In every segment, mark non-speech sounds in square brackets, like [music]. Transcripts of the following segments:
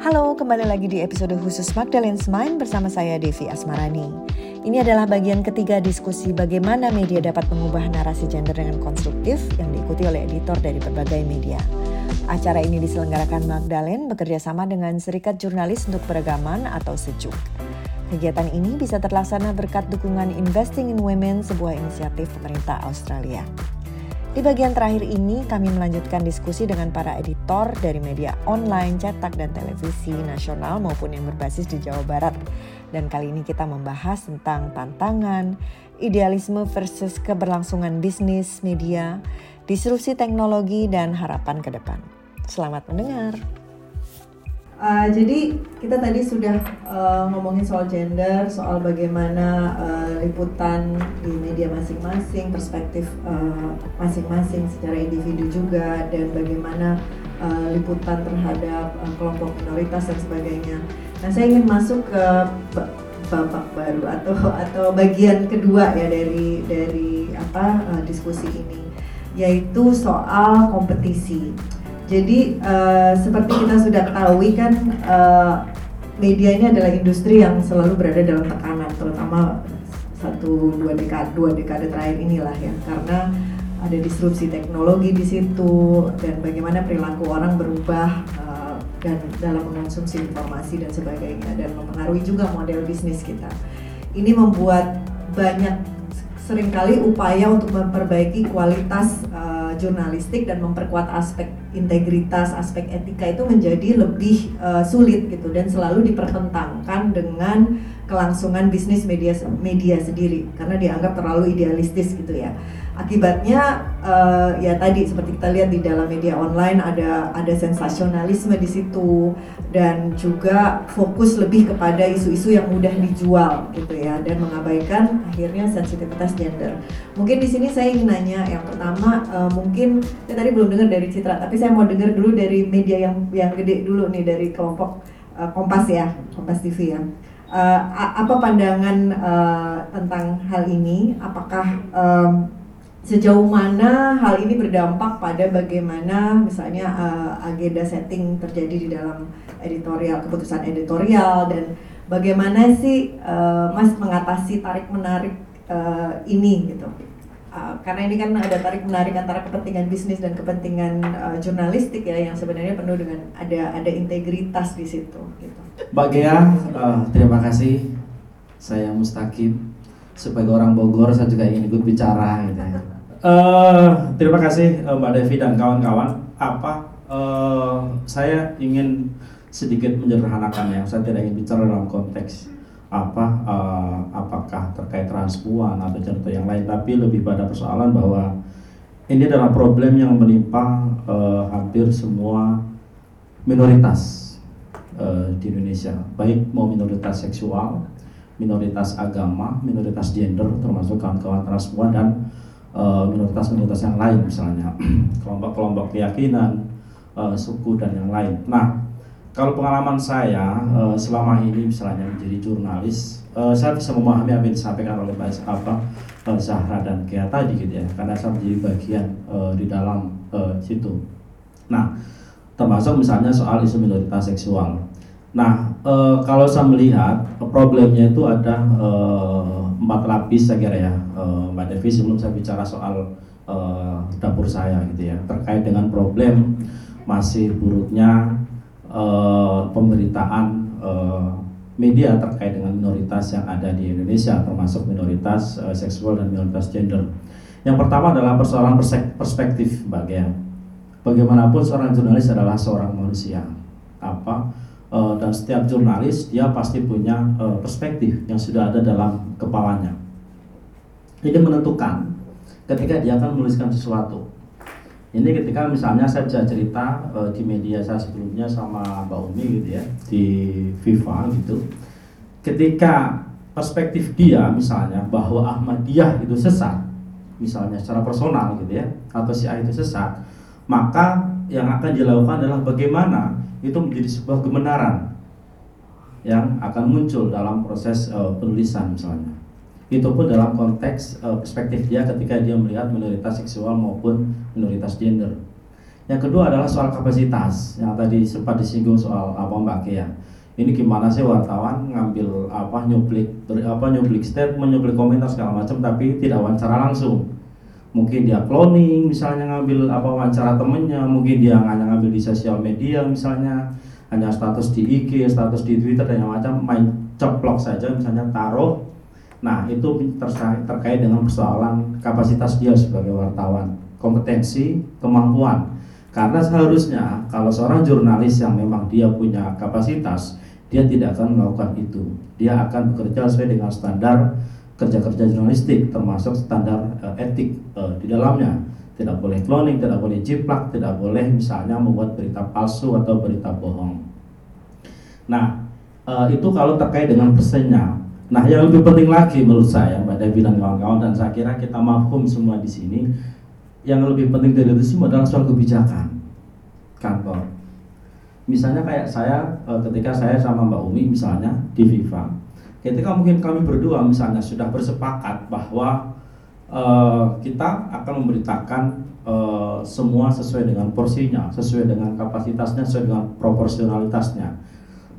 Halo, kembali lagi di episode khusus Magdalene's Mind bersama saya Devi Asmarani. Ini adalah bagian ketiga diskusi bagaimana media dapat mengubah narasi gender dengan konstruktif yang diikuti oleh editor dari berbagai media. Acara ini diselenggarakan Magdalene bekerja sama dengan Serikat Jurnalis untuk Beragaman atau SEJUK. Kegiatan ini bisa terlaksana berkat dukungan Investing in Women, sebuah inisiatif pemerintah Australia. Di bagian terakhir ini, kami melanjutkan diskusi dengan para editor dari media online, cetak, dan televisi nasional maupun yang berbasis di Jawa Barat. Dan kali ini kita membahas tentang tantangan, idealisme versus keberlangsungan bisnis media, disrupsi teknologi, dan harapan ke depan. Selamat mendengar. Uh, jadi kita tadi sudah uh, ngomongin soal gender, soal bagaimana uh, liputan di media masing-masing, perspektif masing-masing uh, secara individu juga, dan bagaimana uh, liputan terhadap uh, kelompok minoritas dan sebagainya. Nah, saya ingin masuk ke babak baru atau atau bagian kedua ya dari dari apa uh, diskusi ini, yaitu soal kompetisi. Jadi uh, seperti kita sudah ketahui kan uh, media ini adalah industri yang selalu berada dalam tekanan, terutama satu dua dekade dua dekade terakhir inilah ya, karena ada disrupsi teknologi di situ dan bagaimana perilaku orang berubah uh, dan dalam mengonsumsi informasi dan sebagainya dan mempengaruhi juga model bisnis kita. Ini membuat banyak sering kali upaya untuk memperbaiki kualitas uh, jurnalistik dan memperkuat aspek integritas, aspek etika itu menjadi lebih uh, sulit gitu dan selalu dipertentangkan dengan kelangsungan bisnis media media sendiri karena dianggap terlalu idealistis gitu ya akibatnya uh, ya tadi seperti kita lihat di dalam media online ada ada sensasionalisme di situ dan juga fokus lebih kepada isu-isu yang mudah dijual gitu ya dan mengabaikan akhirnya sensitivitas gender. Mungkin di sini saya ingin nanya yang pertama uh, mungkin saya tadi belum dengar dari Citra tapi saya mau dengar dulu dari media yang yang gede dulu nih dari kelompok uh, Kompas ya Kompas TV ya. Uh, apa pandangan uh, tentang hal ini? Apakah um, sejauh mana hal ini berdampak pada bagaimana misalnya uh, agenda setting terjadi di dalam editorial keputusan editorial dan bagaimana sih uh, Mas mengatasi tarik menarik uh, ini gitu? Uh, karena ini kan ada tarik menarik antara kepentingan bisnis dan kepentingan uh, jurnalistik ya yang sebenarnya penuh dengan ada ada integritas di situ gitu. Mbak uh, terima kasih. Saya Mustaqim sebagai orang Bogor saya juga ingin ikut bicara gitu. Uh, terima kasih uh, Mbak Devi dan kawan-kawan. Apa uh, saya ingin sedikit menyederhanakan ya. Saya tidak ingin bicara dalam konteks apa uh, apakah terkait transpuan atau cerita yang lain, tapi lebih pada persoalan bahwa ini adalah problem yang menimpa uh, hampir semua minoritas uh, di Indonesia, baik mau minoritas seksual, minoritas agama, minoritas gender, termasuk kawan-kawan transpuan dan eh, minoritas-minoritas yang lain misalnya [clears throat] kelompok-kelompok keyakinan, uh, suku dan yang lain. Nah, kalau pengalaman saya uh, selama ini misalnya menjadi jurnalis, uh, saya bisa memahami apa yang disampaikan oleh Pak apa Zahra dan Kia tadi gitu ya, karena saya menjadi bagian uh, di dalam uh, situ. Nah, termasuk misalnya soal isu minoritas seksual. Nah, e, kalau saya melihat problemnya itu ada e, empat lapis saya kira ya, e, Mbak Devi sebelum saya bicara soal e, dapur saya gitu ya, terkait dengan problem masih buruknya e, pemberitaan e, media terkait dengan minoritas yang ada di Indonesia, termasuk minoritas e, seksual dan minoritas gender. Yang pertama adalah persoalan perspektif, Gea. Bagaimanapun seorang jurnalis adalah seorang manusia. Apa? Uh, dan setiap jurnalis dia pasti punya uh, perspektif yang sudah ada dalam kepalanya. Ini menentukan ketika dia akan menuliskan sesuatu. Ini ketika misalnya saya bisa cerita uh, di media saya sebelumnya sama Mbak Umi gitu ya di FIFA gitu. Ketika perspektif dia misalnya bahwa Ahmadiyah itu sesat, misalnya secara personal gitu ya, atau si A itu sesat, maka yang akan dilakukan adalah bagaimana itu menjadi sebuah kebenaran yang akan muncul dalam proses uh, penulisan misalnya. Itu pun dalam konteks uh, perspektif dia ketika dia melihat minoritas seksual maupun minoritas gender. Yang kedua adalah soal kapasitas yang tadi sempat disinggung soal apa Mbak Kia. Ini gimana sih wartawan ngambil apa nyuplik apa nyuplik statement, nyuplik komentar segala macam tapi tidak wawancara langsung. Mungkin dia cloning misalnya ngambil apa wawancara temennya, mungkin dia hanya ngambil di sosial media misalnya. Hanya status di IG, status di Twitter dan yang macam. Main ceplok saja misalnya taruh. Nah, itu terkait dengan persoalan kapasitas dia sebagai wartawan, kompetensi, kemampuan. Karena seharusnya kalau seorang jurnalis yang memang dia punya kapasitas, dia tidak akan melakukan itu. Dia akan bekerja sesuai dengan standar kerja-kerja jurnalistik, termasuk standar uh, etik uh, di dalamnya. Tidak boleh cloning, tidak boleh jiplak, tidak boleh misalnya membuat berita palsu atau berita bohong. Nah, uh, itu kalau terkait dengan pesannya. Nah, yang lebih penting lagi menurut saya, Mbak Devi dan kawan-kawan, dan saya kira kita mafhum semua di sini, yang lebih penting dari itu semua adalah soal kebijakan kantor. Misalnya kayak saya ketika saya sama Mbak Umi misalnya di FIFA, ketika mungkin kami berdua misalnya sudah bersepakat bahwa uh, kita akan memberitakan uh, semua sesuai dengan porsinya, sesuai dengan kapasitasnya, sesuai dengan proporsionalitasnya.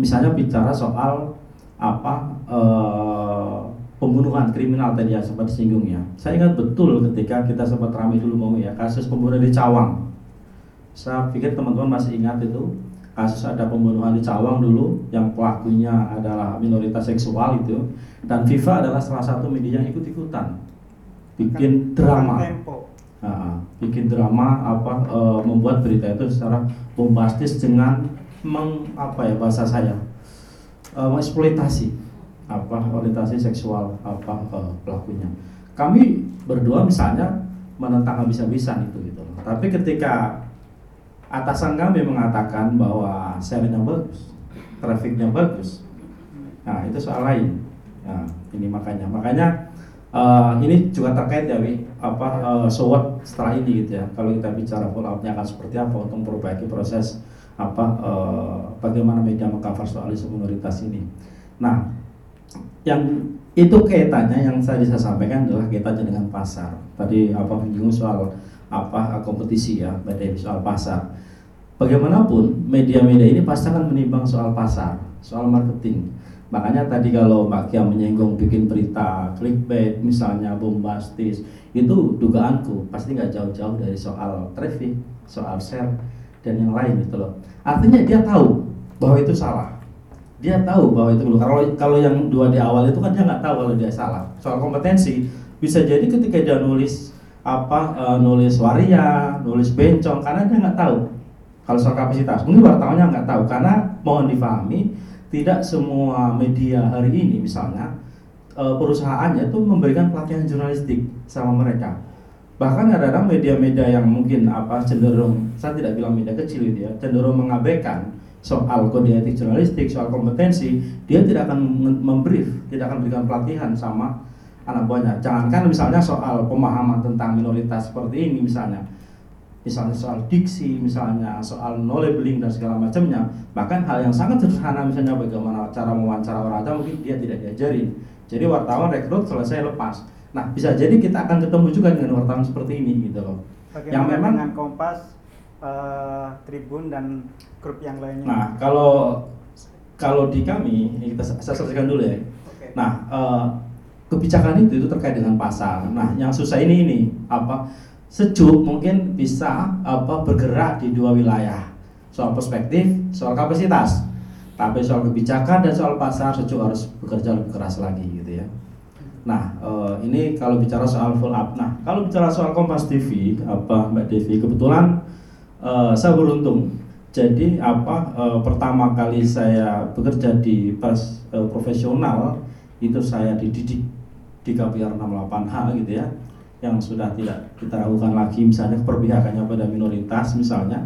Misalnya bicara soal apa uh, pembunuhan kriminal tadi yang sempat disinggung ya. Saya ingat betul ketika kita sempat ramai dulu mau ya kasus pembunuhan di Cawang. Saya pikir teman-teman masih ingat itu kasus ada pembunuhan di Cawang dulu yang pelakunya adalah minoritas seksual itu dan FIFA adalah salah satu media yang ikut-ikutan bikin drama. Nah, bikin drama apa e, membuat berita itu secara bombastis dengan meng apa ya bahasa saya e, mengeksploitasi apa orientasi seksual apa uh, pelakunya. Kami berdua misalnya menentang habis-habisan itu gitu. Tapi ketika atasan kami mengatakan bahwa share-nya bagus, trafficnya bagus, nah itu soal lain. Nah, ini makanya, makanya uh, ini juga terkait ya, Wi, apa uh, so what setelah ini gitu ya. Kalau kita bicara follow up-nya akan seperti apa untuk memperbaiki proses apa uh, bagaimana media mengcover soal isu minoritas ini. Nah, yang itu kaitannya yang saya bisa sampaikan adalah kaitannya dengan pasar. Tadi apa menyinggung soal apa kompetisi ya, pada soal pasar. Bagaimanapun media-media ini pasti akan menimbang soal pasar, soal marketing. Makanya tadi kalau Mbak Kia menyinggung bikin berita clickbait misalnya bombastis, itu dugaanku. Pasti nggak jauh-jauh dari soal traffic, soal share dan yang lain gitu loh. Artinya dia tahu bahwa itu salah. Dia tahu bahwa itu kalau kalau yang dua di awal itu kan dia nggak tahu kalau dia salah. Soal kompetensi bisa jadi ketika dia nulis apa e, nulis waria nulis bencong karena dia nggak tahu kalau soal kapasitas mungkin wartawannya nggak tahu karena mohon difahami tidak semua media hari ini misalnya e, perusahaannya itu memberikan pelatihan jurnalistik sama mereka bahkan kadang-kadang media-media yang mungkin apa cenderung saya tidak bilang media kecil itu ya cenderung mengabaikan soal kode etik jurnalistik, soal kompetensi, dia tidak akan membrief, tidak akan berikan pelatihan sama anak buahnya. Jangankan misalnya soal pemahaman tentang minoritas seperti ini misalnya, misalnya soal diksi, misalnya soal no labeling dan segala macamnya, bahkan hal yang sangat sederhana misalnya bagaimana cara mewawancara orang aja mungkin dia tidak diajarin. Jadi wartawan rekrut selesai lepas. Nah bisa jadi kita akan ketemu juga dengan wartawan seperti ini gitu loh. Bagaimana yang memang dengan Kompas uh, Tribun dan grup yang lainnya. Nah, kalau kalau di kami, ini kita saya selesaikan dulu ya. Okay. Nah, uh, kebijakan itu itu terkait dengan pasar. Nah, yang susah ini ini apa? Sejuk mungkin bisa apa bergerak di dua wilayah. Soal perspektif, soal kapasitas. Tapi soal kebijakan dan soal pasar sejuk harus bekerja lebih keras lagi gitu ya. Nah, uh, ini kalau bicara soal full up. Nah, kalau bicara soal Kompas TV, apa Mbak Devi, kebetulan uh, saya beruntung. Jadi apa uh, pertama kali saya bekerja di pers profesional itu saya dididik di KPR 68H gitu ya yang sudah tidak kita lakukan lagi misalnya keperpihakannya pada minoritas misalnya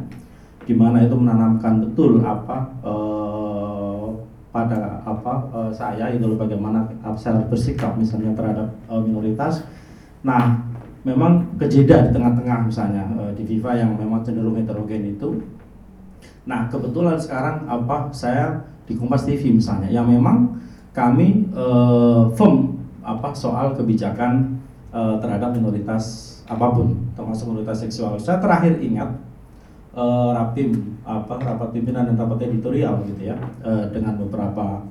gimana itu menanamkan betul apa uh, pada apa uh, saya itu bagaimana saya bersikap misalnya terhadap uh, minoritas nah memang kejeda di tengah-tengah misalnya uh, di FIFA yang memang cenderung heterogen itu. Nah kebetulan sekarang apa saya di Kompas TV misalnya yang memang kami uh, firm apa soal kebijakan uh, terhadap minoritas apa pun termasuk minoritas seksual. Saya terakhir ingat uh, rapim apa rapat pimpinan dan rapat editorial gitu ya uh, dengan beberapa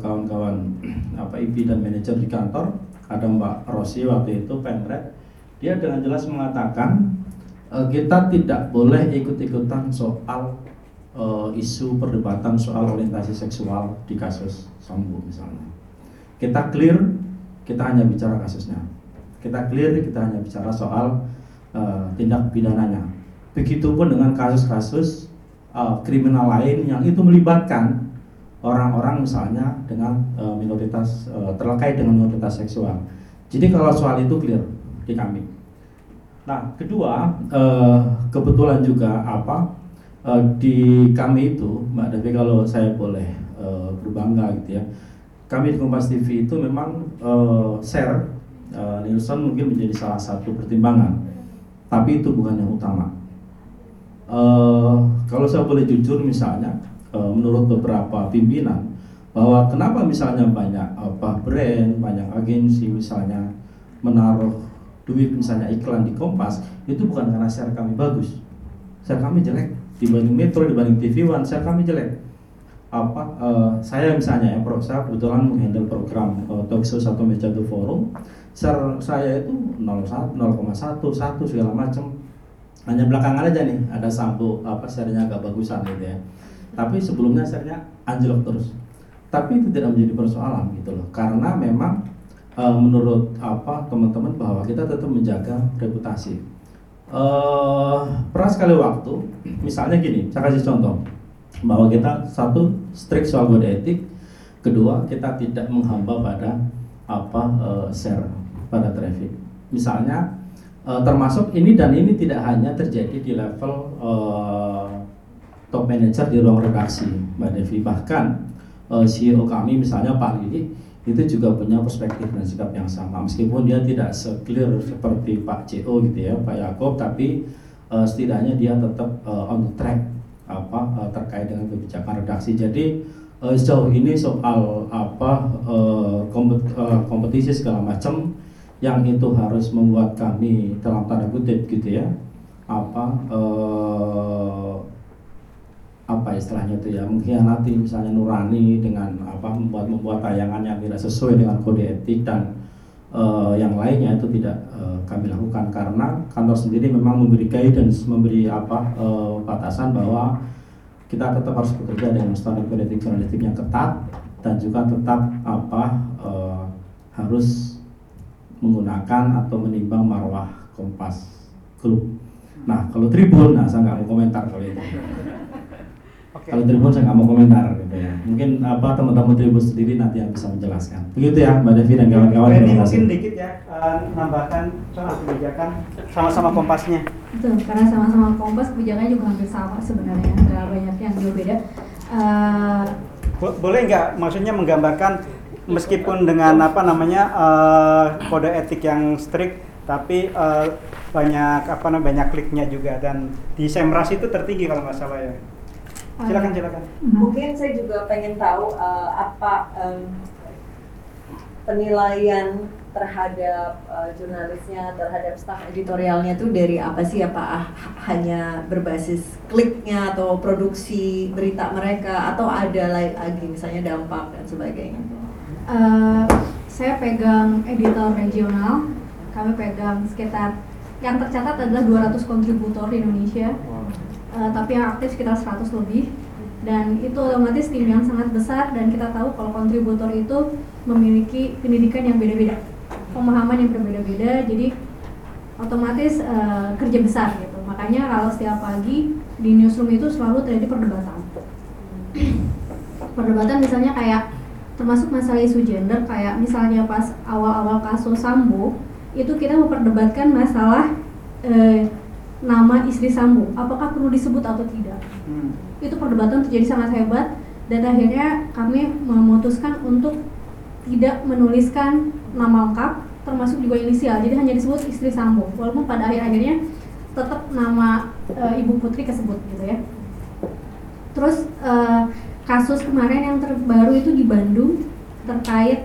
kawan-kawan uh, [clears throat] apa IP dan manajer di kantor. Ada Mbak Rosi waktu itu Pemret. Dia dengan jelas mengatakan uh, kita tidak boleh ikut-ikutan soal uh, isu perdebatan soal orientasi seksual di kasus Sambo misalnya. Kita clear kita hanya bicara kasusnya kita clear kita hanya bicara soal uh, tindak pidananya begitupun dengan kasus-kasus uh, kriminal lain yang itu melibatkan orang-orang misalnya dengan uh, minoritas uh, terkait dengan minoritas seksual. Jadi kalau soal itu clear di kami. Nah, kedua uh, kebetulan juga apa uh, di kami itu, Mbak Devi kalau saya boleh uh, berbangga gitu ya, kami di Kompas TV itu memang uh, share uh, Nielsen mungkin menjadi salah satu pertimbangan, tapi itu bukan yang utama. Uh, kalau saya boleh jujur misalnya Eh, menurut beberapa pimpinan bahwa kenapa misalnya banyak apa brand, banyak agensi misalnya menaruh duit misalnya iklan di Kompas itu bukan karena share kami bagus, share kami jelek dibanding Metro, dibanding TV One, share kami jelek. Apa uh, saya misalnya ya, pro, saya kebetulan menghandle program uh, satu meja the forum, share saya itu 0,1, 0,1, 1 segala macam. Hanya belakangan aja nih ada sampo apa sharenya agak bagusan gitu ya. Tapi sebelumnya akhirnya anjlok terus. Tapi itu tidak menjadi persoalan gitu loh. Karena memang e, menurut apa teman-teman bahwa kita tetap menjaga reputasi. E, pernah sekali waktu misalnya gini saya kasih contoh. Bahwa kita satu strict soal kode etik. Kedua kita tidak menghamba pada apa e, share pada traffic. Misalnya e, termasuk ini dan ini tidak hanya terjadi di level e, top manager di ruang redaksi Mbak Devi. Bahkan uh, CEO kami misalnya Pak Lili itu juga punya perspektif dan sikap yang sama. Meskipun dia tidak seclear seperti Pak CEO gitu ya Pak Yakob tapi uh, setidaknya dia tetap uh, on the track apa uh, terkait dengan kebijakan redaksi. Jadi uh, sejauh ini soal apa uh, kompetisi segala macam yang itu harus membuat kami dalam tanda kutip gitu ya apa apa istilahnya itu ya mengkhianati misalnya nurani dengan apa membuat membuat tayangan yang tidak sesuai dengan kode etik dan uh, yang lainnya itu tidak uh, kami lakukan karena kantor sendiri memang memberi guidance memberi apa uh, batasan bahwa kita tetap harus bekerja dengan standar kode etik jurnalistik yang ketat dan juga tetap apa uh, harus menggunakan atau menimbang marwah Kompas Group. Nah kalau Tribun, nah saya nggak mau komentar kalau itu. Okay. Kalau Tribun saya nggak mau komentar gitu ya. Mungkin apa teman-teman Tribun sendiri nanti yang bisa menjelaskan. Begitu ya Mbak Devi dan kawan-kawan. Ini mungkin dikit ya uh, nambahkan soal kebijakan sama-sama kompasnya. Betul, karena sama-sama kompas kebijakannya juga hampir sama sebenarnya, nggak banyak yang jauh beda. Uh, boleh nggak maksudnya menggambarkan meskipun dengan apa namanya uh, kode etik yang strict tapi uh, banyak apa namanya banyak kliknya juga dan di Semras itu tertinggi kalau nggak salah ya silakan silakan. Mungkin saya juga pengen tahu uh, apa um, penilaian terhadap uh, jurnalisnya terhadap staff editorialnya tuh dari apa sih? Apa ah, hanya berbasis kliknya atau produksi berita mereka? Atau ada lagi misalnya dampak dan sebagainya? Uh, saya pegang editor regional. Kami pegang sekitar yang tercatat adalah 200 kontributor di Indonesia uh, tapi yang aktif sekitar 100 lebih. Dan itu otomatis tim yang sangat besar dan kita tahu kalau kontributor itu memiliki pendidikan yang beda-beda pemahaman yang berbeda-beda. Jadi otomatis uh, kerja besar gitu. Makanya kalau setiap pagi di newsroom itu selalu terjadi perdebatan. Perdebatan misalnya kayak termasuk masalah isu gender kayak misalnya pas awal-awal kasus Sambo itu kita memperdebatkan masalah uh, nama istri Sambo, apakah perlu disebut atau tidak? Hmm. Itu perdebatan terjadi sangat hebat dan akhirnya kami memutuskan untuk tidak menuliskan nama lengkap termasuk juga inisial, jadi hanya disebut istri Sambo. Walaupun pada akhir-akhirnya tetap nama e, Ibu Putri kesebut gitu ya. Terus e, kasus kemarin yang terbaru itu di Bandung terkait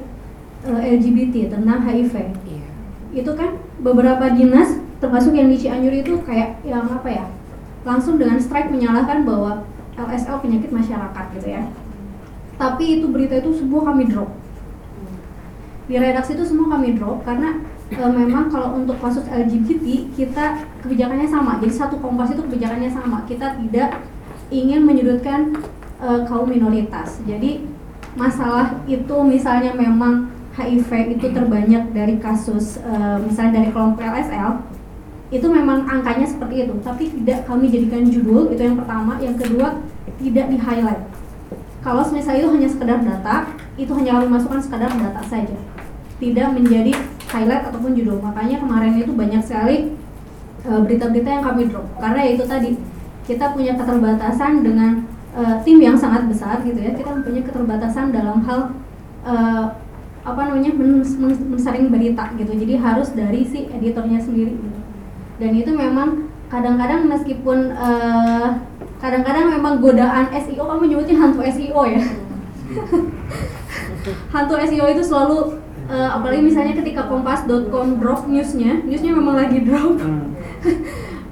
e, LGBT tentang HIV. Yeah. Itu kan beberapa dinas termasuk yang di Cianjur itu kayak yang apa ya langsung dengan strike menyalahkan bahwa LSL penyakit masyarakat gitu ya. Tapi itu berita itu semua kami drop. Di redaksi itu semua kami drop karena e, memang kalau untuk kasus LGBT kita kebijakannya sama. Jadi satu kompas itu kebijakannya sama. Kita tidak ingin menyudutkan e, kaum minoritas. Jadi masalah itu misalnya memang HIV itu terbanyak dari kasus e, misalnya dari kelompok LSL itu memang angkanya seperti itu. Tapi tidak kami jadikan judul itu yang pertama. Yang kedua tidak di highlight kalau misalnya itu hanya sekedar data itu hanya kami masukkan sekedar data saja. Tidak menjadi highlight ataupun judul. Makanya kemarin itu banyak sekali eh, berita-berita uh, yang kami drop. Karena itu tadi kita punya keterbatasan dengan uh, tim yang sangat besar gitu ya. Kita punya keterbatasan dalam hal uh, apa namanya mensaring berita gitu. Jadi harus dari si editornya sendiri gitu. dan itu memang kadang-kadang meskipun uh, kadang-kadang memang godaan SEO kamu nyebutnya hantu SEO ya? [laughs] Hantu SEO itu selalu uh, apalagi misalnya ketika kompas.com drop newsnya newsnya memang lagi drop.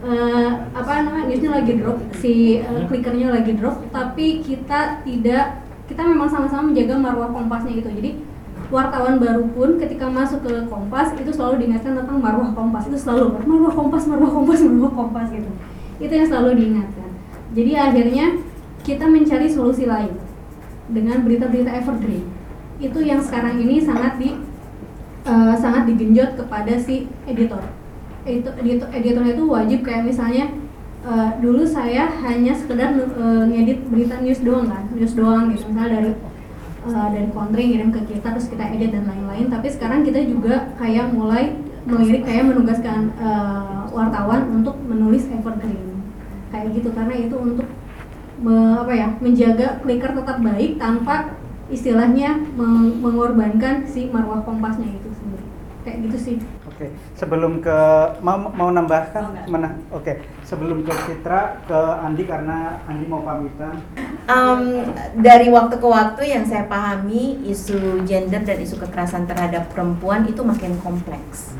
Uh, [laughs] apa namanya newsnya lagi drop si uh, klikernya lagi drop tapi kita tidak kita memang sama-sama menjaga marwah kompasnya gitu. Jadi wartawan baru pun ketika masuk ke kompas itu selalu diingatkan tentang marwah kompas itu selalu marwah kompas marwah kompas marwah kompas gitu itu yang selalu diingatkan jadi akhirnya kita mencari solusi lain dengan berita-berita evergreen. Itu yang sekarang ini sangat di uh, sangat digenjot kepada si editor. Itu editor editornya itu wajib kayak misalnya uh, dulu saya hanya sekedar uh, ngedit berita news doang kan, news doang gitu misalnya dari uh, dari country ngirim ke kita terus kita edit dan lain-lain. Tapi sekarang kita juga kayak mulai melirik kayak menugaskan uh, wartawan untuk menulis evergreen. Kayak gitu karena itu untuk me, apa ya menjaga clicker tetap baik tanpa istilahnya meng, mengorbankan si marwah kompasnya itu sendiri. Kayak gitu sih. Oke sebelum ke mau mau nambahkan oh, mana? Oke sebelum ke Citra ke Andi karena Andi mau pamitan. Um, dari waktu ke waktu yang saya pahami isu gender dan isu kekerasan terhadap perempuan itu makin kompleks.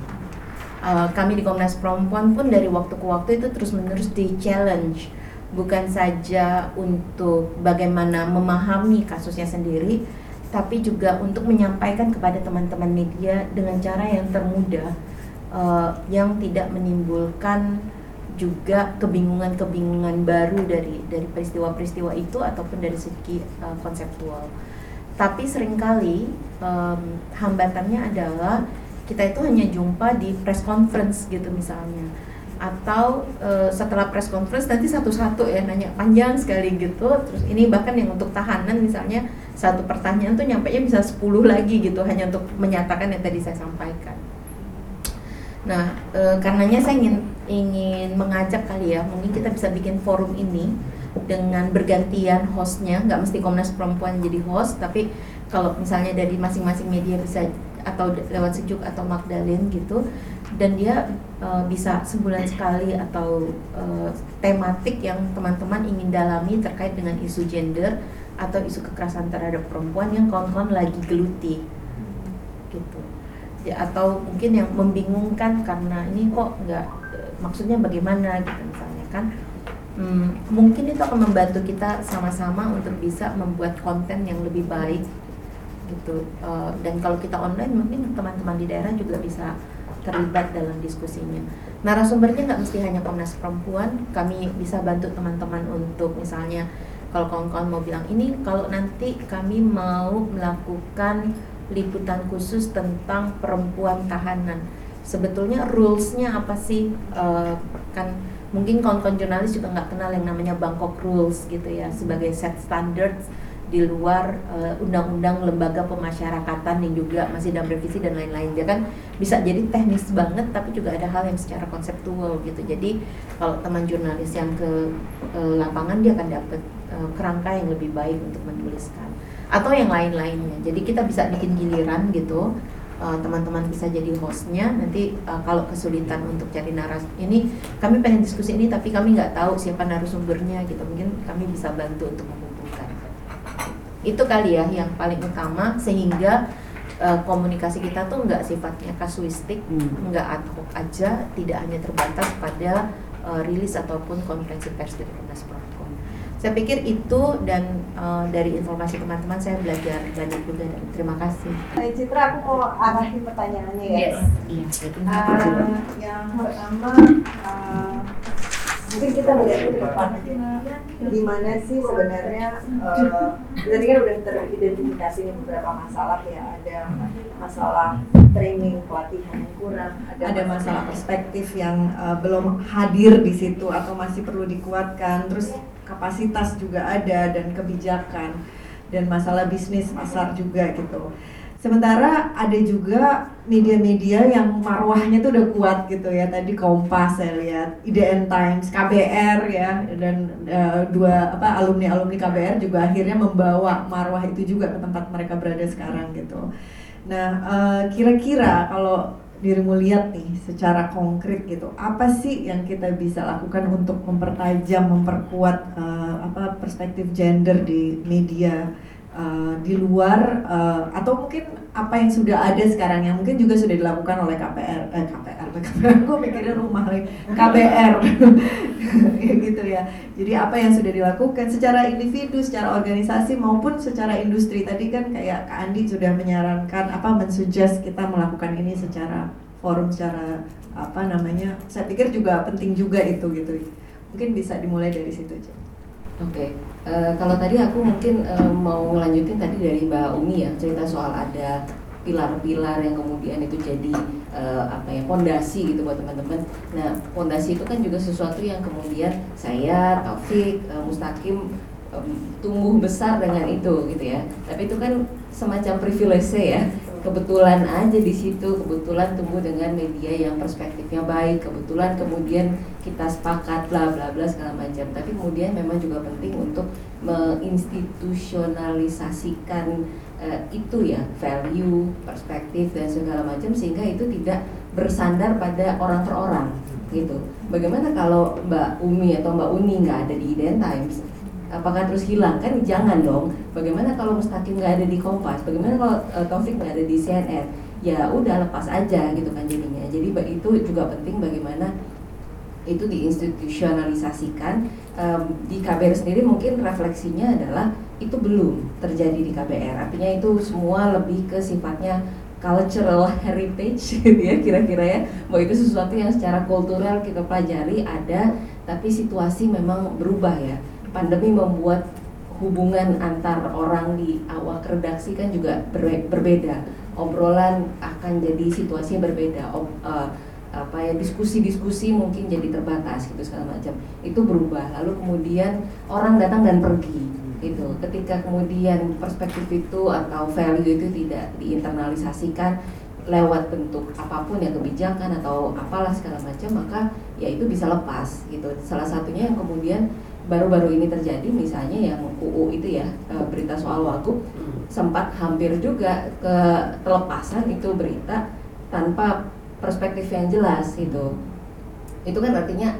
Uh, kami di Komnas Perempuan pun dari waktu ke waktu itu terus menerus di challenge. Bukan saja untuk bagaimana memahami kasusnya sendiri tapi juga untuk menyampaikan kepada teman-teman media dengan cara yang termudah uh, yang tidak menimbulkan juga kebingungan-kebingungan baru dari dari peristiwa-peristiwa itu ataupun dari segi uh, konseptual. Tapi sering kali um, hambatannya adalah kita itu hanya jumpa di press conference gitu misalnya. Atau e, setelah press conference nanti satu-satu ya nanya panjang sekali gitu. Terus ini bahkan yang untuk tahanan misalnya satu pertanyaan tuh nyampe bisa 10 lagi gitu hanya untuk menyatakan yang tadi saya sampaikan. Nah e, karenanya saya ingin ingin mengajak kali ya mungkin kita bisa bikin forum ini dengan bergantian hostnya. Nggak mesti Komnas Perempuan jadi host tapi kalau misalnya dari masing-masing media bisa atau lewat sejuk atau Magdalene gitu dan dia uh, bisa sebulan sekali atau uh, tematik yang teman-teman ingin dalami terkait dengan isu gender atau isu kekerasan terhadap perempuan yang kawan-kawan lagi geluti. Gitu. Ya, atau mungkin yang membingungkan karena ini kok nggak maksudnya bagaimana gitu misalnya kan hmm, mungkin itu akan membantu kita sama-sama untuk bisa membuat konten yang lebih baik gitu uh, dan kalau kita online mungkin teman-teman di daerah juga bisa terlibat dalam diskusinya. Narasumbernya nggak mesti hanya Komnas Perempuan, kami bisa bantu teman-teman untuk misalnya kalau kawan-kawan mau bilang ini kalau nanti kami mau melakukan liputan khusus tentang perempuan tahanan, sebetulnya rulesnya apa sih? Uh, kan mungkin kawan-kawan jurnalis juga nggak kenal yang namanya Bangkok Rules gitu ya sebagai set standards di luar eh, undang-undang lembaga pemasyarakatan yang juga masih dalam revisi dan lain-lain. Dia kan bisa jadi teknis banget tapi juga ada hal yang secara konseptual gitu. Jadi kalau teman jurnalis yang ke uh, lapangan dia akan dapat uh, kerangka yang lebih baik untuk menuliskan. Atau yang lain-lainnya. Jadi kita bisa bikin giliran gitu teman-teman uh, bisa jadi hostnya nanti uh, kalau kesulitan untuk cari naras ini kami pengen diskusi ini tapi kami nggak tahu siapa narasumbernya gitu mungkin kami bisa bantu untuk itu kali ya yang paling utama sehingga uh, komunikasi kita tuh nggak sifatnya kasuistik, hmm. nggak ad hoc aja, tidak hanya terbatas pada uh, rilis ataupun konferensi pers dari Komnas Perempuan. Saya pikir itu dan uh, dari informasi teman-teman saya belajar banyak juga dan terima kasih. Hai Citra, aku mau arahin pertanyaannya ya. Yes. Iya. Uh, yang pertama, uh, mungkin kita melihat ke depan di mana sih sebenarnya uh, tadi kan udah teridentifikasi nih beberapa masalah ya ada masalah training pelatihan yang kurang ada, ada masalah perspektif yang uh, belum hadir di situ atau masih perlu dikuatkan terus kapasitas juga ada dan kebijakan dan masalah bisnis pasar juga gitu. Sementara ada juga media-media yang marwahnya tuh udah kuat gitu ya. Tadi Kompas saya lihat, IDN Times, KBR ya dan uh, dua apa alumni-alumni KBR juga akhirnya membawa marwah itu juga ke tempat mereka berada sekarang gitu. Nah, uh, kira-kira kalau dirimu lihat nih secara konkret gitu. Apa sih yang kita bisa lakukan untuk mempertajam memperkuat uh, apa perspektif gender di media uh, di luar uh, atau mungkin apa yang sudah ada sekarang yang mungkin juga sudah dilakukan oleh KPR eh, KPR KPR gue mikirnya rumah lagi [laughs] KBR gitu ya. Jadi apa yang sudah dilakukan secara individu secara organisasi maupun secara industri. Tadi kan kayak Kak Andi sudah menyarankan apa mensuggest kita melakukan ini secara forum secara apa namanya saya pikir juga penting juga itu gitu. Mungkin bisa dimulai dari situ aja Oke, okay. uh, eh, kalau tadi aku mungkin uh, mau lanjutin tadi dari Mbak Umi ya cerita soal ada pilar-pilar yang kemudian itu jadi uh, apa ya pondasi gitu buat teman-teman. Nah, pondasi itu kan juga sesuatu yang kemudian saya Taufik, uh, Mustaqim um, tumbuh besar dengan itu gitu ya. Tapi itu kan semacam privilege ya. Kebetulan aja di situ kebetulan tumbuh dengan media yang perspektifnya baik kebetulan kemudian kita sepakat bla bla bla segala macam. Tapi kemudian memang juga penting untuk menginstitusionalisasikan uh, itu ya value perspektif dan segala macam sehingga itu tidak bersandar pada orang per orang gitu. Bagaimana kalau Mbak Umi atau Mbak Uni nggak ada di Iden Times apakah terus hilang. Kan jangan dong. Bagaimana kalau Mustaqim nggak ada di Kompas? Bagaimana kalau uh, Taufik nggak ada di CNN ya udah lepas aja gitu kan jadinya. Jadi itu juga penting bagaimana itu diinstitusionalisasikan. Um, di KBR sendiri mungkin refleksinya adalah itu belum terjadi di KBR artinya itu semua lebih ke sifatnya cultural heritage [laughs] gitu ya kira-kira ya. Bahwa itu sesuatu yang secara kultural kita pelajari ada tapi situasi memang berubah ya pandemi membuat hubungan antar orang di awak redaksi kan juga ber berbeda. Obrolan akan jadi situasinya berbeda. Ob, uh, apa ya diskusi-diskusi mungkin jadi terbatas gitu segala macam. Itu berubah. Lalu kemudian orang datang dan pergi itu ketika kemudian perspektif itu atau value itu tidak diinternalisasikan lewat bentuk apa pun ya kebijakan atau apalah segala macam maka ya itu bisa lepas gitu. Salah satunya yang kemudian baru-baru ini terjadi misalnya yang UU itu ya e, berita soal wagub sempat hampir juga ke telepasan itu berita tanpa perspektif yang jelas itu itu kan artinya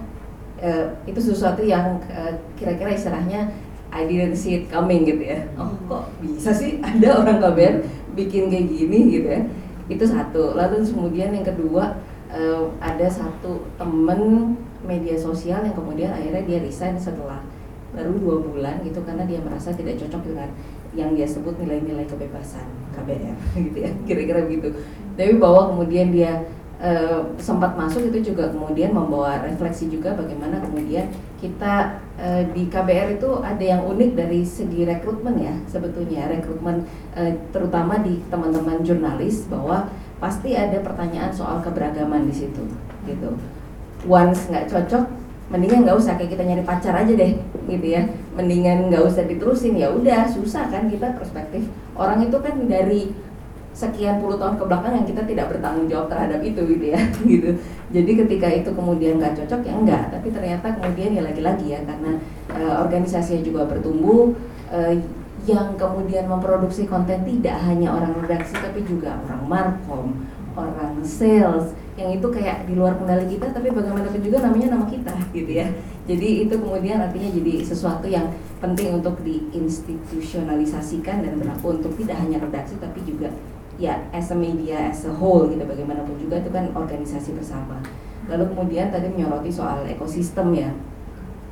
eh, itu sesuatu yang eh, kira-kira istilahnya I didn't see it coming gitu ya. Oh kok bisa sih ada [laughs] orang KBR bikin kayak gini gitu ya? Itu satu. Lalu kemudian yang kedua eh, ada satu temen media sosial yang kemudian akhirnya dia resign setelah baru dua bulan gitu karena dia merasa tidak cocok dengan yang dia sebut nilai-nilai kebebasan KBR [laughs] gitu ya kira-kira begitu tapi bahwa kemudian dia e, sempat masuk itu juga kemudian membawa refleksi juga bagaimana kemudian kita e, di KBR itu ada yang unik dari segi rekrutmen ya sebetulnya. Rekrutmen e, terutama di teman-teman jurnalis bahwa pasti ada pertanyaan soal keberagaman di situ gitu once nggak cocok mendingan nggak usah kayak kita nyari pacar aja deh gitu ya. Mendingan nggak usah diterusin ya udah susah kan kita perspektif. Orang itu kan dari sekian puluh tahun ke belakang yang kita tidak bertanggung jawab terhadap itu gitu ya [laughs] gitu. Jadi ketika itu kemudian nggak cocok ya enggak tapi ternyata kemudian ya lagi-lagi ya karena e, organisasinya juga bertumbuh e, yang kemudian memproduksi konten tidak hanya orang redaksi tapi juga orang markom orang sales yang itu kayak di luar kendali kita tapi bagaimanapun juga namanya nama kita gitu ya. Jadi itu kemudian artinya jadi sesuatu yang penting untuk diinstitusionalisasikan dan berlaku untuk tidak hanya redaksi tapi juga ya as a media as a whole gitu. Bagaimanapun juga itu kan organisasi bersama. Lalu kemudian tadi menyoroti soal ekosistem ya.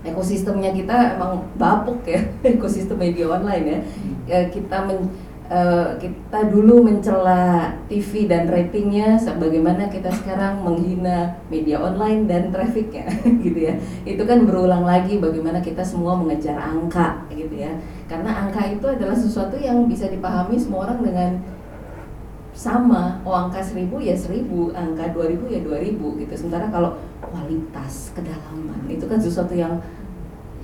Ekosistemnya kita emang bapuk ya. [laughs] Ekosistem media online ya, ya kita men, uh, kita dulu mencela TV dan ratingnya sebagaimana kita sekarang menghina media online dan trafficnya [laughs] gitu ya. Itu kan berulang lagi bagaimana kita semua mengejar angka gitu ya. Karena angka itu adalah sesuatu yang bisa dipahami semua orang dengan sama. Oh angka seribu ya seribu angka dua ribu ya dua ribu gitu. Sementara kalau kualitas kedalaman itu kan sesuatu yang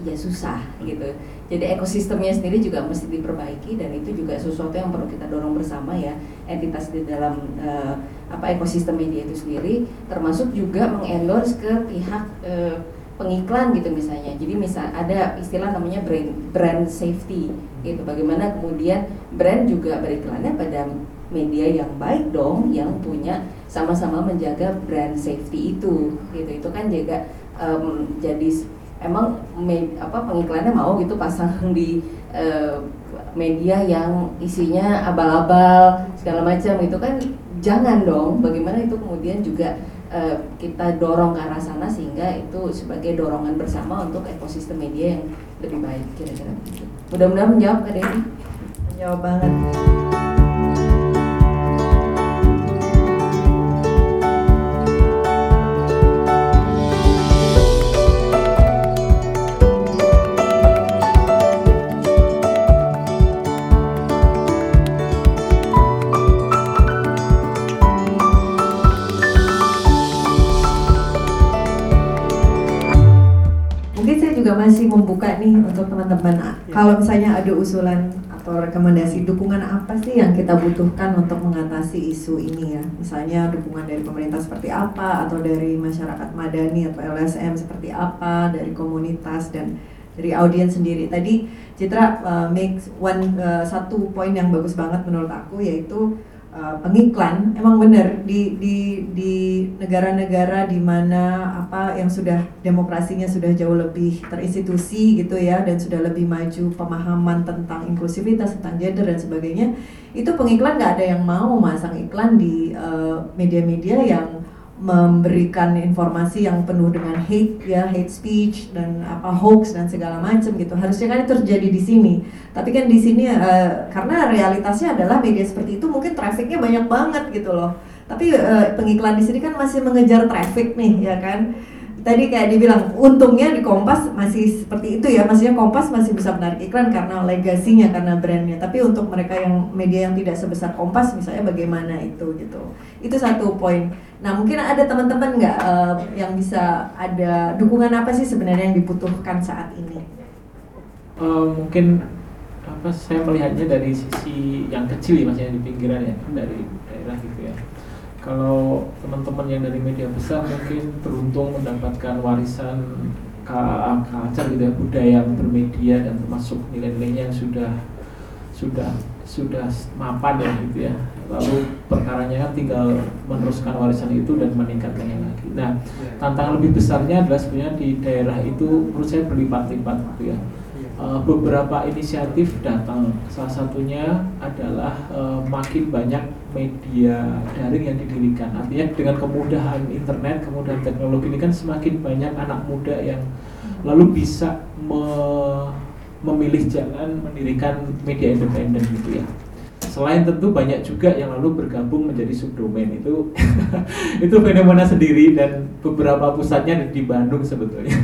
ya susah gitu. Jadi ekosistemnya sendiri juga mesti diperbaiki dan itu juga sesuatu yang perlu kita dorong bersama ya entitas di dalam uh, apa ekosistem media itu sendiri termasuk juga mengendorse ke pihak uh, pengiklan gitu misalnya. Jadi misal ada istilah namanya brand brand safety gitu. Bagaimana kemudian brand juga beriklannya pada media yang baik dong yang punya sama-sama menjaga brand safety itu gitu. Itu kan juga um, jadi emang me, apa pengiklannya mau gitu pasang di uh, media yang isinya abal-abal segala macam. Itu kan jangan dong. Bagaimana itu kemudian juga uh, kita dorong ke arah sana sehingga itu sebagai dorongan bersama untuk ekosistem media yang lebih baik kira-kira. Mudah-mudahan menjawab kak Devi. Menjawab banget untuk teman-teman. Ya. Kalau misalnya ada usulan atau rekomendasi dukungan apa sih yang kita butuhkan untuk mengatasi isu ini ya? Misalnya dukungan dari pemerintah seperti apa atau dari masyarakat madani atau LSM seperti apa, dari komunitas dan dari audiens sendiri. Tadi Citra uh, make one uh, satu poin yang bagus banget menurut aku yaitu uh, pengiklan emang benar di di di negara-negara di mana apa yang sudah demokrasinya sudah jauh lebih terinstitusi gitu ya dan sudah lebih maju pemahaman tentang inklusivitas tentang gender dan sebagainya itu pengiklan nggak ada yang mau masang iklan di uh, media-media uh, yang memberikan informasi yang penuh dengan hate ya hate speech dan apa hoax dan segala macam gitu. Harusnya kan terjadi di sini. Tapi kan di sini uh, karena realitasnya adalah media seperti itu mungkin trafficnya banyak banget gitu loh. Tapi uh, pengiklan di sini kan masih mengejar traffic nih ya kan? Tadi kayak dibilang untungnya di Kompas masih seperti itu ya. Maksudnya Kompas masih bisa menarik iklan karena legasinya karena brandnya. Tapi untuk mereka yang media yang tidak sebesar Kompas misalnya bagaimana itu gitu itu satu poin. Nah mungkin ada teman-teman nggak uh, yang bisa ada dukungan apa sih sebenarnya yang dibutuhkan saat ini? Uh, mungkin apa saya melihatnya dari sisi yang kecil ya maksudnya di pinggiran ya dari daerah gitu ya. Kalau teman-teman yang dari media besar mungkin beruntung mendapatkan warisan culture gitu ya budaya bermedia dan termasuk nilai-nilainya yang sudah sudah sudah mapan ya gitu ya lalu perkaranya kan tinggal meneruskan warisan itu dan meningkatkannya lagi nah tantangan lebih besarnya adalah sebenarnya di daerah itu menurut saya berlipat-lipat gitu ya uh, beberapa inisiatif datang. Salah satunya adalah uh, makin banyak media daring yang didirikan. Artinya dengan kemudahan internet, kemudahan teknologi ini kan semakin banyak anak muda yang lalu bisa me memilih jalan mendirikan media independen gitu ya. Selain tentu banyak juga yang lalu bergabung menjadi subdomain itu [laughs] itu fenomena sendiri dan beberapa pusatnya di Bandung sebetulnya.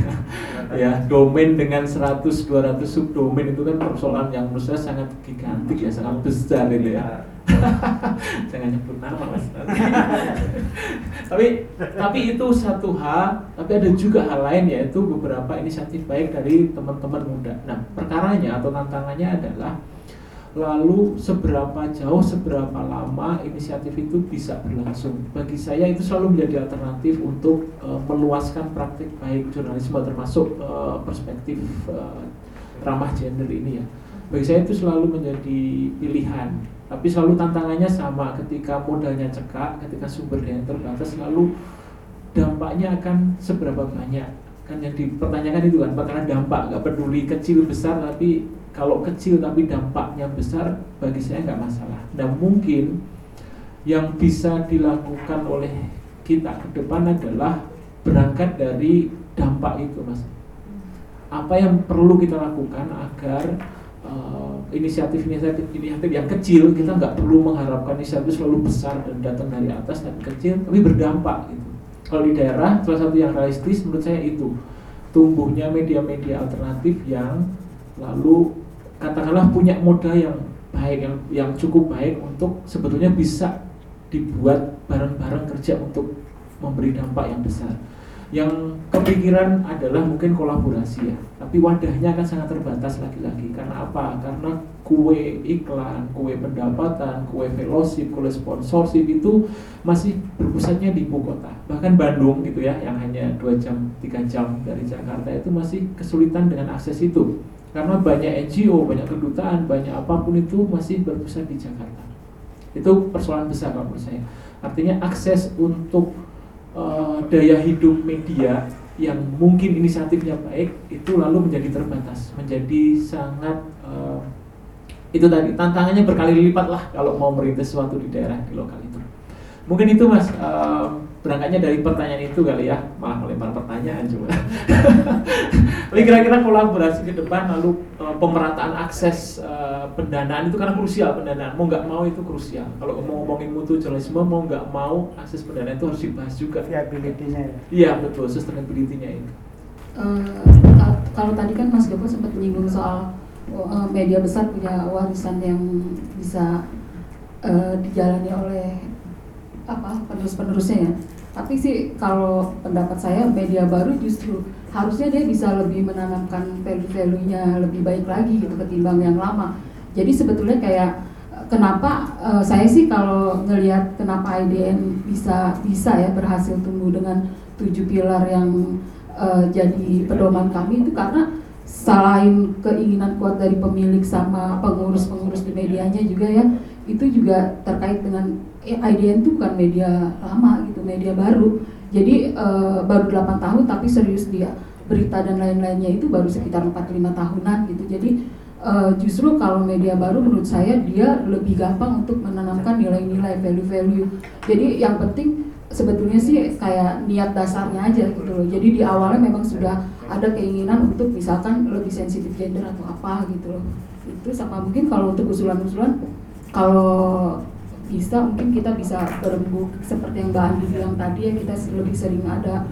ya, domain dengan 100 200 subdomain itu kan persoalan yang menurut saya sangat gigantik ya, sangat besar itu ya. [laughs] Jangan nyebut nama Mas. [laughs] tapi tapi itu satu hal, tapi ada juga hal lain yaitu beberapa inisiatif baik dari teman-teman muda. Nah, perkaranya atau tantangannya adalah lalu seberapa jauh, seberapa lama inisiatif itu bisa berlangsung. Bagi saya itu selalu menjadi alternatif untuk uh, meluaskan praktik baik jurnalisme termasuk uh, perspektif uh, ramah gender ini ya. Bagi saya itu selalu menjadi pilihan. Tapi selalu tantangannya sama ketika modalnya cekak, ketika sumber daya terbatas, lalu dampaknya akan seberapa banyak kan yang dipertanyakan itu kan karena dampak nggak peduli kecil besar tapi kalau kecil tapi dampaknya besar bagi saya nggak masalah. Dan mungkin yang bisa dilakukan oleh kita ke depan adalah berangkat dari dampak itu mas. Apa yang perlu kita lakukan agar uh, inisiatif-inisiatif inisiatif yang kecil kita nggak perlu mengharapkan inisiatif selalu besar dan datang dari atas dan kecil tapi berdampak gitu. Kalau di daerah salah satu yang realistis menurut saya itu. Tumbuhnya media-media alternatif yang lalu katakanlah punya modal yang baik yang yang cukup baik untuk sebetulnya bisa dibuat bareng-bareng kerja untuk memberi dampak yang besar. Yang kepikiran adalah mungkin kolaborasi ya tapi wadahnya kan sangat terbatas lagi-lagi. Karena apa? Karena kue iklan kue pendapatan kue fellowship kue sponsorship itu masih berpusatnya di ibu kota. Bahkan Bandung gitu ya yang hanya dua jam tiga jam dari Jakarta itu masih kesulitan dengan akses itu karena banyak NGO banyak kedutaan banyak apa pun itu masih berpusat di Jakarta. Itu persoalan besar kalau menurut saya. Artinya akses untuk uh, daya hidup media yang mungkin inisiatifnya baik itu lalu menjadi terbatas, menjadi sangat uh, itu tadi tantangannya berkali lipat lah kalau mau merintis sesuatu di daerah di lokal itu. Mungkin itu mas. Uh, berangkatnya dari pertanyaan itu kali ya malah melempar pertanyaan cuma. Tapi [laughs] kira-kira kolaborasi ke depan lalu uh, pemerataan akses uh, pendanaan itu karena krusial pendanaan mau nggak mau itu krusial. Kalau mau ngomongin mutu jurnalisme mau nggak mau akses pendanaan itu harus dibahas juga. Viability-nya ya. Iya betul sustainability-nya itu. Uh, kalau tadi kan Mas Joko sempat menyinggung soal uh, media besar punya warisan yang bisa uh, dijalani oleh penerus-penerusnya ya. Tapi sih kalau pendapat saya media baru justru harusnya dia bisa lebih menanamkan value-value-nya lebih baik lagi gitu ketimbang yang lama. Jadi sebetulnya kayak kenapa uh, saya sih kalau ngelihat kenapa IDN bisa bisa ya berhasil tumbuh dengan tujuh pilar yang uh, jadi pedoman kami itu karena selain keinginan kuat dari pemilik sama pengurus-pengurus di medianya juga ya itu juga terkait dengan eh, IDN itu bukan media lama gitu, media baru. Jadi uh, baru 8 tahun tapi serius dia berita dan lain-lainnya itu baru sekitar 4-5 tahunan gitu. Jadi uh, justru kalau media baru menurut saya dia lebih gampang untuk menanamkan nilai-nilai value-value. Jadi yang penting sebetulnya sih kayak niat dasarnya aja gitu loh. Jadi di awalnya memang sudah ada keinginan untuk misalkan lebih sensitif gender atau apa gitu loh. Itu sama mungkin kalau untuk usulan-usulan kalau bisa mungkin kita bisa berembuk seperti yang Mbak Andi bilang tadi ya kita lebih sering ada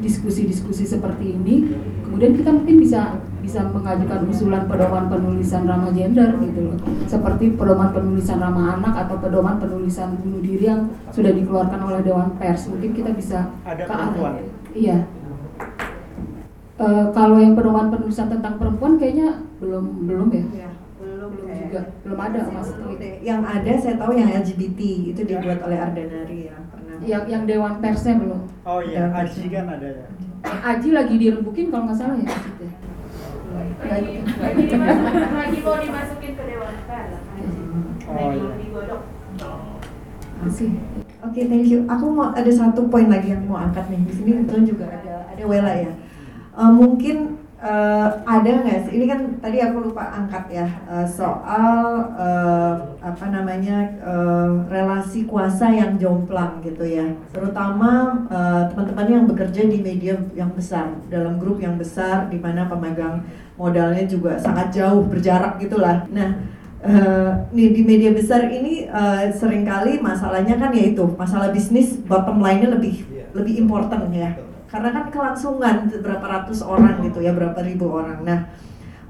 diskusi-diskusi seperti ini. Kemudian kita mungkin bisa bisa mengajukan usulan pedoman penulisan ramah gender gitu loh. Seperti pedoman penulisan ramah anak atau pedoman penulisan bunuh diri yang sudah dikeluarkan oleh Dewan Pers. Mungkin kita bisa ada ke perempuan. Iya. E, kalau yang pedoman penulisan tentang perempuan kayaknya belum belum ya, ya juga. Belum ada mas. yang ada saya tahu yang LGBT itu dibuat oleh Ardanari ya pernah. Yang yang Dewan Persnya belum? Oh iya Aji kan ada ya. Aji lagi dirembukin kalau nggak salah ya lagi, lagi, dimasukin, lagi mau dimasukin ke Dewan Pers. Oh, lagi iya. digodok. Masih. Oke, thank you. Aku mau ada satu poin lagi yang mau angkat nih. Di sini kebetulan juga ada ada Wela ya. Eh, mungkin eh, ada nggak sih? Ini kan tadi aku lupa angkat ya eh, soal eh, apa namanya eh, relasi kuasa yang jomplang gitu ya. Terutama eh, teman-teman yang bekerja di media yang besar, dalam grup yang besar, di mana pemegang modalnya juga sangat jauh berjarak gitulah. Nah. Eh, nih di media besar ini eh, sering kali masalahnya kan yaitu masalah bisnis bottom line-nya lebih lebih important ya karena kan kelangsungan berapa ratus orang gitu ya berapa ribu orang. Nah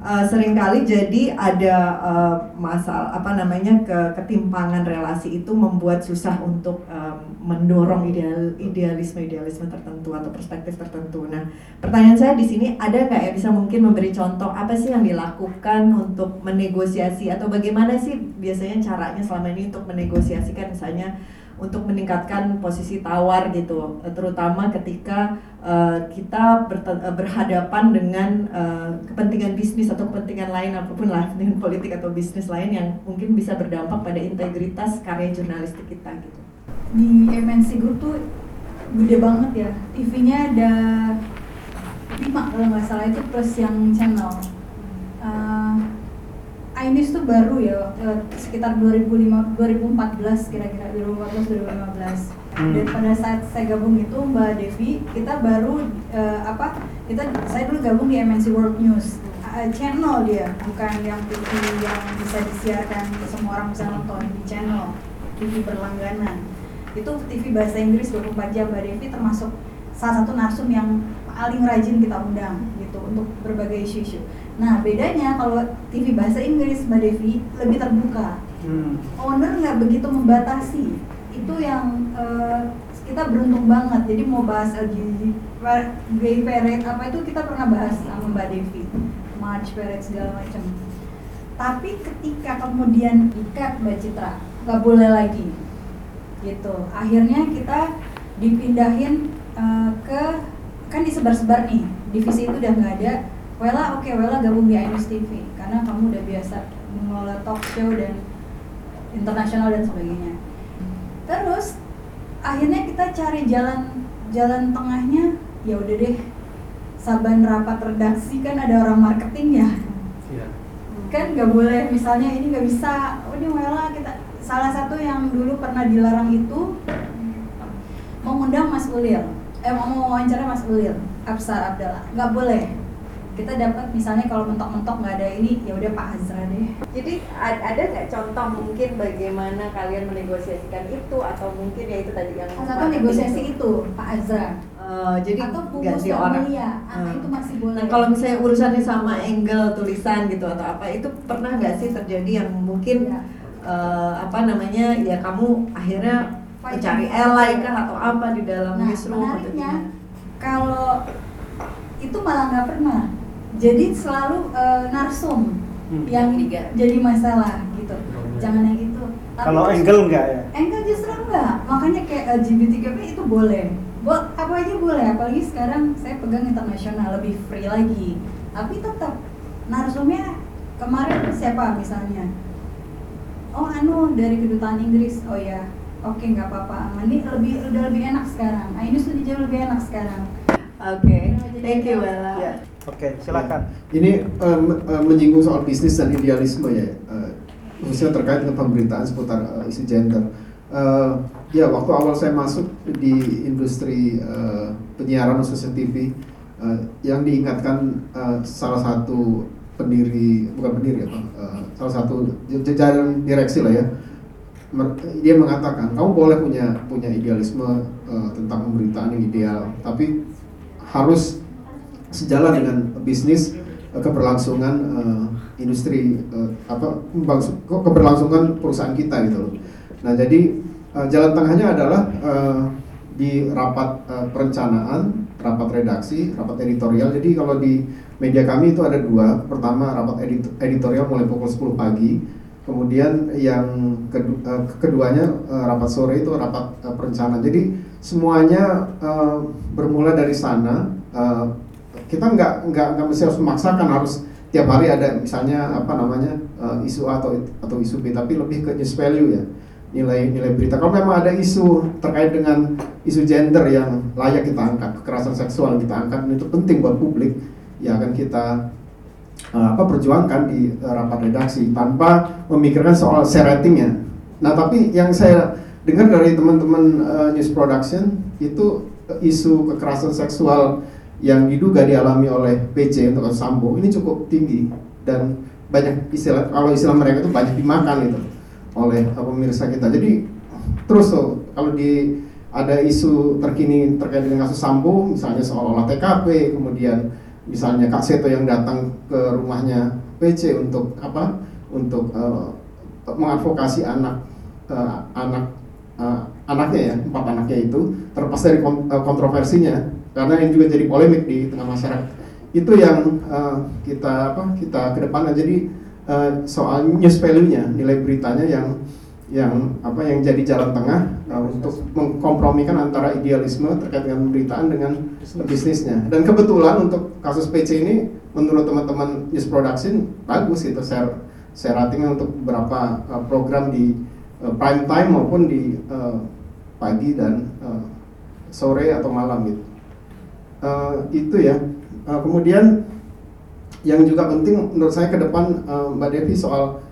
eh, sering kali jadi ada eh, masalah apa namanya ke ketimpangan relasi itu membuat susah untuk eh, mendorong ideal idealisme idealisme tertentu atau perspektif tertentu. Nah pertanyaan saya di sini ada nggak ya bisa mungkin memberi contoh apa sih yang dilakukan untuk menegosiasi atau bagaimana sih biasanya caranya selama ini untuk menegosiasikan? Misalnya untuk meningkatkan posisi tawar gitu terutama ketika uh, kita uh, berhadapan dengan uh, kepentingan bisnis atau kepentingan lain apa pun lah kepentingan politik atau bisnis lain yang mungkin bisa berdampak pada integritas karya jurnalistik kita gitu. Di MNC Group tuh gede banget ya. TV-nya ada lima kalau nggak salah itu plus yang channel. Uh, iNews tuh baru ya eh, sekitar 2005 2014 kira-kira 2014 2015 Hmm. Dan pada saat saya gabung itu Mbak Devi, kita baru eh, apa? Kita saya dulu gabung di MNC World News. Eh, channel dia, bukan yang TV yang bisa disiarkan semua orang bisa nonton di channel TV berlangganan. Itu TV bahasa Inggris 24 jam Mbak Devi termasuk salah satu narsum yang paling rajin kita undang gitu untuk berbagai isu-isu. Nah bedanya kalau TV bahasa Inggris Mbak Devi lebih terbuka. Hmm. owner nggak begitu membatasi. Itu yang eh, kita beruntung banget. Jadi mau bahas LGBT gay parade apa itu kita pernah bahas sama Mbak Devi. March parade segala macam. Tapi ketika kemudian ikat Mbak Citra nggak boleh lagi. Gitu. Akhirnya kita dipindahin eh, ke kan disebar-sebar nih. Divisi itu udah nggak ada Wela oke Wela gabung di Ainus TV karena kamu udah biasa mengelola talk show dan internasional dan sebagainya. Terus akhirnya kita cari jalan jalan tengahnya ya udah deh saban rapat redaksi kan ada orang marketing ya. Iya. kan nggak boleh misalnya ini nggak bisa. Oh ini Wela kita salah satu yang dulu pernah dilarang itu mengundang Mas Ulil. Eh mau wawancara Mas Ulil Absar Abdallah. Nggak boleh kita dapat misalnya kalau mentok-mentok nggak ada ini ya udah Pak Azra deh Jadi ada nggak contoh mungkin bagaimana kalian menegosiasikan itu atau mungkin ya itu tadi yang marketing negosiasi itu Pak Azra Eh, jadi atau ganti orang. Ah, Hmm. itu masih boleh Nah kalau misalnya urusannya sama angle tulisan gitu atau apa itu pernah nggak sih terjadi yang mungkin Iya. eh, apa namanya ya kamu akhirnya Fighting. mencari ally kah atau apa di dalam Nah, newsroom atau menariknya kalau itu malah nggak pernah. Jadi selalu eh, narsum Hmm. yang Tiga. jadi masalah gitu. Jangan yang itu. Kalau angle enggak ya? Angle justru enggak. Makanya kayak LGBTQP itu boleh. Buat apa aja boleh. Apalagi sekarang saya pegang internasional lebih free lagi. Tapi tetap narsumnya kemarin siapa misalnya? Oh anu dari kedutaan Inggris. Oh ya, oke nggak apa-apa. Ini lebih udah lebih enak sekarang. Ah, ini sudah jauh lebih enak sekarang. Oke, thank you Bella. Ya. Oke, silakan. Ini em, em, menyinggung soal bisnis dan idealisme ya, eh, khususnya terkait dengan pemberitaan seputar eh, isu gender. Eh, ya, waktu awal saya masuk di industri eh, penyiaran khususnya TV, eh, yang diingatkan eh, salah satu pendiri, bukan pendiri apa, eh, salah satu jajaran direksi lah ya, dia mengatakan kamu boleh punya punya idealisme eh, tentang pemberitaan yang ideal, tapi harus sejalan dengan bisnis eh, keberlangsungan eh, industri eh, apa keberlangsungan perusahaan kita gitu loh. Nah jadi eh, jalan tengahnya adalah eh, di rapat eh, perencanaan, rapat redaksi, rapat editorial. Jadi kalau di media kami itu ada dua. Pertama rapat edit- editorial mulai pukul 10 pagi. Kemudian yang kedu- eh, keduanya eh, rapat sore itu rapat eh, perencanaan. Jadi semuanya eh, bermula dari sana. Eh, kita nggak nggak nggak mesti harus memaksakan harus tiap hari ada misalnya apa namanya eh, isu A atau atau isu B, tapi lebih ke news value ya nilai nilai berita. Kalau memang ada isu terkait dengan isu gender yang layak kita angkat, kekerasan seksual yang kita angkat itu penting buat publik, ya akan kita eh, apa perjuangkan di eh, rapat redaksi tanpa memikirkan soal share. Nah tapi yang saya dengar dari teman-teman eh, news production itu isu kekerasan seksual yang diduga dialami oleh PC untuk Sambo ini cukup tinggi dan banyak istilah kalau istilah mereka itu banyak dimakan itu oleh eh, pemirsa kita. Jadi terus tuh kalau di ada isu terkini terkait dengan kasus Sambo misalnya soal olah TKP kemudian misalnya Kak Seto yang datang ke rumahnya PC untuk apa untuk eh, mengadvokasi anak eh, anak eh, anaknya ya empat anaknya itu terlepas dari eh, kontroversinya karena ini juga jadi polemik di tengah masyarakat. Itu yang eh, kita apa kita kedepankan. Jadi eh, soal news value-nya nilai beritanya yang yang apa yang jadi jalan tengah eh, untuk mengkompromikan antara idealisme terkait dengan pemberitaan dengan bisnisnya dan kebetulan untuk kasus PC ini menurut teman-teman news production bagus gitu share share ratingnya untuk beberapa eh, program di eh, prime time maupun di eh, pagi dan eh, sore atau malam gitu Eh, itu ya Eh, kemudian yang juga penting menurut saya ke depan eh, Mbak Devi soal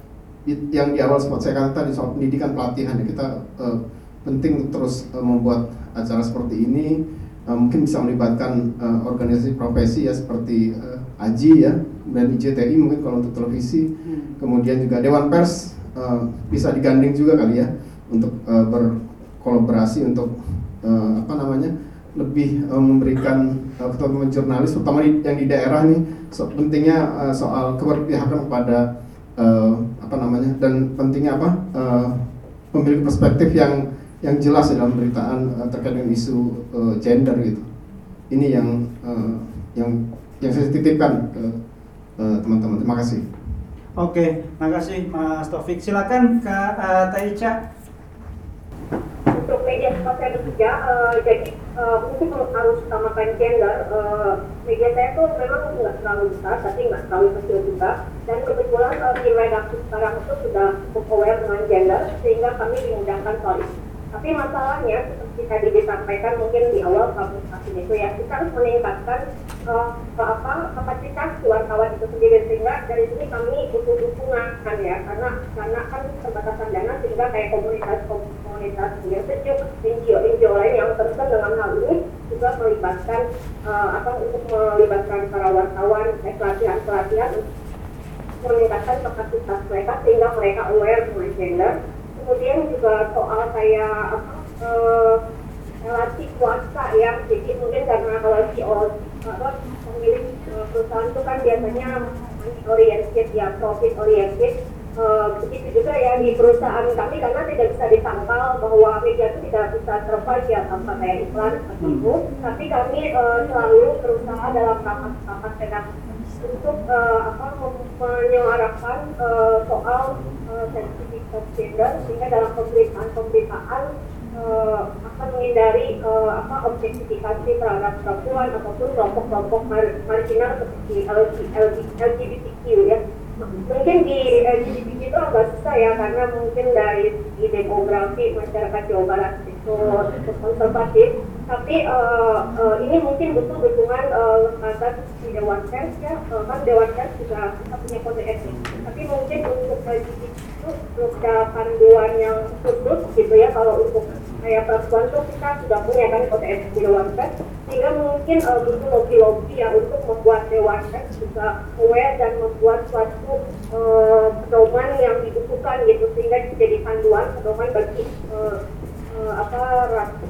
yang di awal sempat saya katakan tadi soal pendidikan pelatihan ya kita eh, penting terus uh, membuat acara seperti ini uh, mungkin bisa melibatkan uh, organisasi profesi ya seperti uh, AJI ya dan IJTI mungkin kalau untuk televisi hmm. kemudian juga Dewan Pers uh, bisa digandeng juga kali ya untuk uh, berkolaborasi untuk uh, apa namanya lebih uh, memberikan uh, teman-teman jurnalis terutama yang di daerah nih so, pentingnya uh, soal keberpihakan kepada uh, apa namanya dan pentingnya apa uh, memiliki perspektif yang yang jelas dalam pemberitaan uh, terkait dengan isu uh, gender gitu. Ini yang uh, yang yang saya titipkan ke teman-teman. Uh, terima kasih. Oke terima kasih Mas Taufik. Silakan Kak uh, Taicha untuk media saya bekerja uh, jadi uh, mungkin harus utamakan gender uh, media saya tuh memang nggak terlalu besar tapi nggak terlalu kecil juga. Dan kebetulan uh, di redaksi sekarang itu sudah cukup aware dengan gender sehingga kami dimudahkan soal itu tapi masalahnya seperti tadi disampaikan mungkin di awal presentasi itu ya kita harus meningkatkan uh, apa kapasitas wartawan itu sendiri. Sehingga dari sini kami butuh dukungan kan ya karena karena kan keterbatasan dana sehingga kayak komunitas komunitas yang sejuk NGO NGO lain yang concern dengan hal ini juga melibatkan uh, apa untuk melibatkan para wartawan eh, pelatihan pelatihan meningkatkan kapasitas mereka sehingga mereka aware dengan gender kemudian juga soal kayak apa uh, relasi kuasa ya. Jadi mungkin karena kalau si apa pemilik uh, perusahaan itu kan biasanya oriented ya profit oriented uh, begitu juga ya di perusahaan kami karena tidak bisa ditangkal bahwa media itu tidak bisa survive ya tanpa kayak iklan seperti itu tapi kami uh, selalu berusaha dalam rapat-rapat untuk uh, apa menyuarakan uh, soal uh, sensitivitas gender sehingga dalam pemberitaan-pemberitaan uh, akan menghindari uh, apa objektifikasi terhadap perempuan ataupun kelompok-kelompok marginal seperti LGBTQ ya. Mungkin di LGBT itu agak susah ya karena mungkin dari demografi masyarakat Jawa Barat itu konservatif tapi uh, uh, ini mungkin butuh dukungan uh, di Dewan Pers ya. Uh, kan Dewan Pers juga kita punya kode etik. Tapi mungkin untuk LGBT itu ada panduan yang khusus gitu ya kalau untuk kayak perempuan tuh kita sudah punya kan kode etik di Dewan Pers. Sehingga mungkin uh, butuh lobby-lobby ya untuk membuat Dewan Pers juga aware dan membuat suatu uh, pedoman yang dibutuhkan gitu sehingga jadi panduan pedoman bagi uh, uh, apa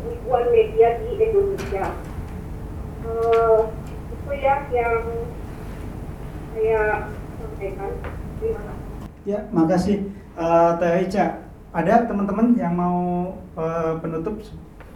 ribuan media di Indonesia. Uh, itu ya yang saya sampaikan. Ya makasih. Uh, Teh Ica. Ada teman-teman yang mau uh, penutup?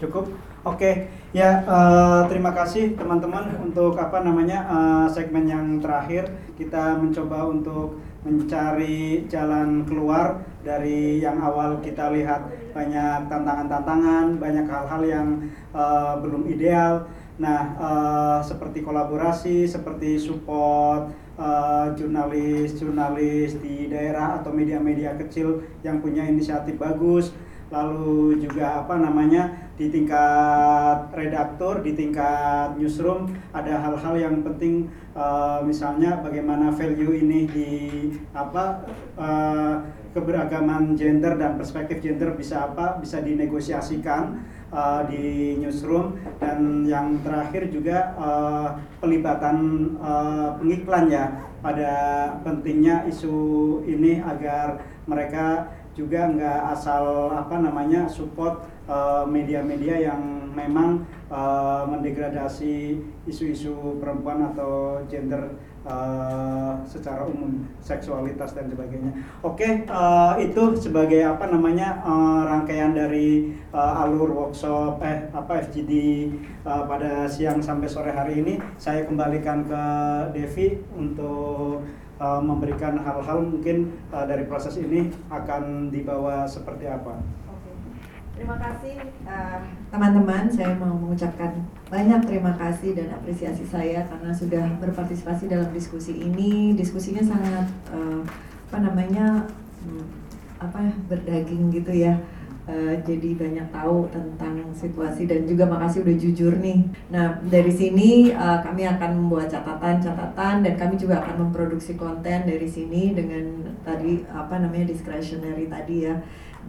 Cukup? Oke. Okay. ya uh, terima kasih teman-teman untuk apa namanya uh, segmen yang terakhir. Kita mencoba untuk mencari jalan keluar dari yang awal kita lihat banyak tantangan-tantangan banyak hal-hal yang uh, belum ideal. Nah uh, seperti kolaborasi seperti support Eh, jurnalis-jurnalis uh, di daerah atau media-media kecil yang punya inisiatif bagus. Lalu juga apa namanya di tingkat redaktur di tingkat newsroom ada hal-hal yang penting uh, misalnya bagaimana value ini di apa uh, keberagaman gender dan perspektif gender bisa apa bisa dinegosiasikan uh, di newsroom. Dan yang terakhir juga uh, pelibatan uh, pengiklan ya pada pentingnya isu ini agar mereka juga nggak asal apa namanya support media-media uh, yang memang uh, mendegradasi isu-isu perempuan atau gender uh, secara umum seksualitas dan sebagainya. Oke, okay, uh, eh, itu sebagai apa namanya uh, rangkaian dari uh, alur workshop eh apa FGD uh, pada siang sampai sore hari ini. Saya kembalikan ke Devi untuk memberikan hal-hal mungkin uh, dari proses ini akan dibawa seperti apa. Terima kasih teman-teman. Uh, saya mau mengucapkan banyak terima kasih dan apresiasi saya karena sudah berpartisipasi dalam diskusi ini. Diskusinya sangat uh, apa namanya hmm, apa berdaging gitu ya. Uh, jadi banyak tahu tentang situasi dan juga makasih udah jujur nih. Nah dari sini uh, kami akan membuat catatan-catatan dan kami juga akan memproduksi konten dari sini dengan tadi apa namanya discretionary tadi ya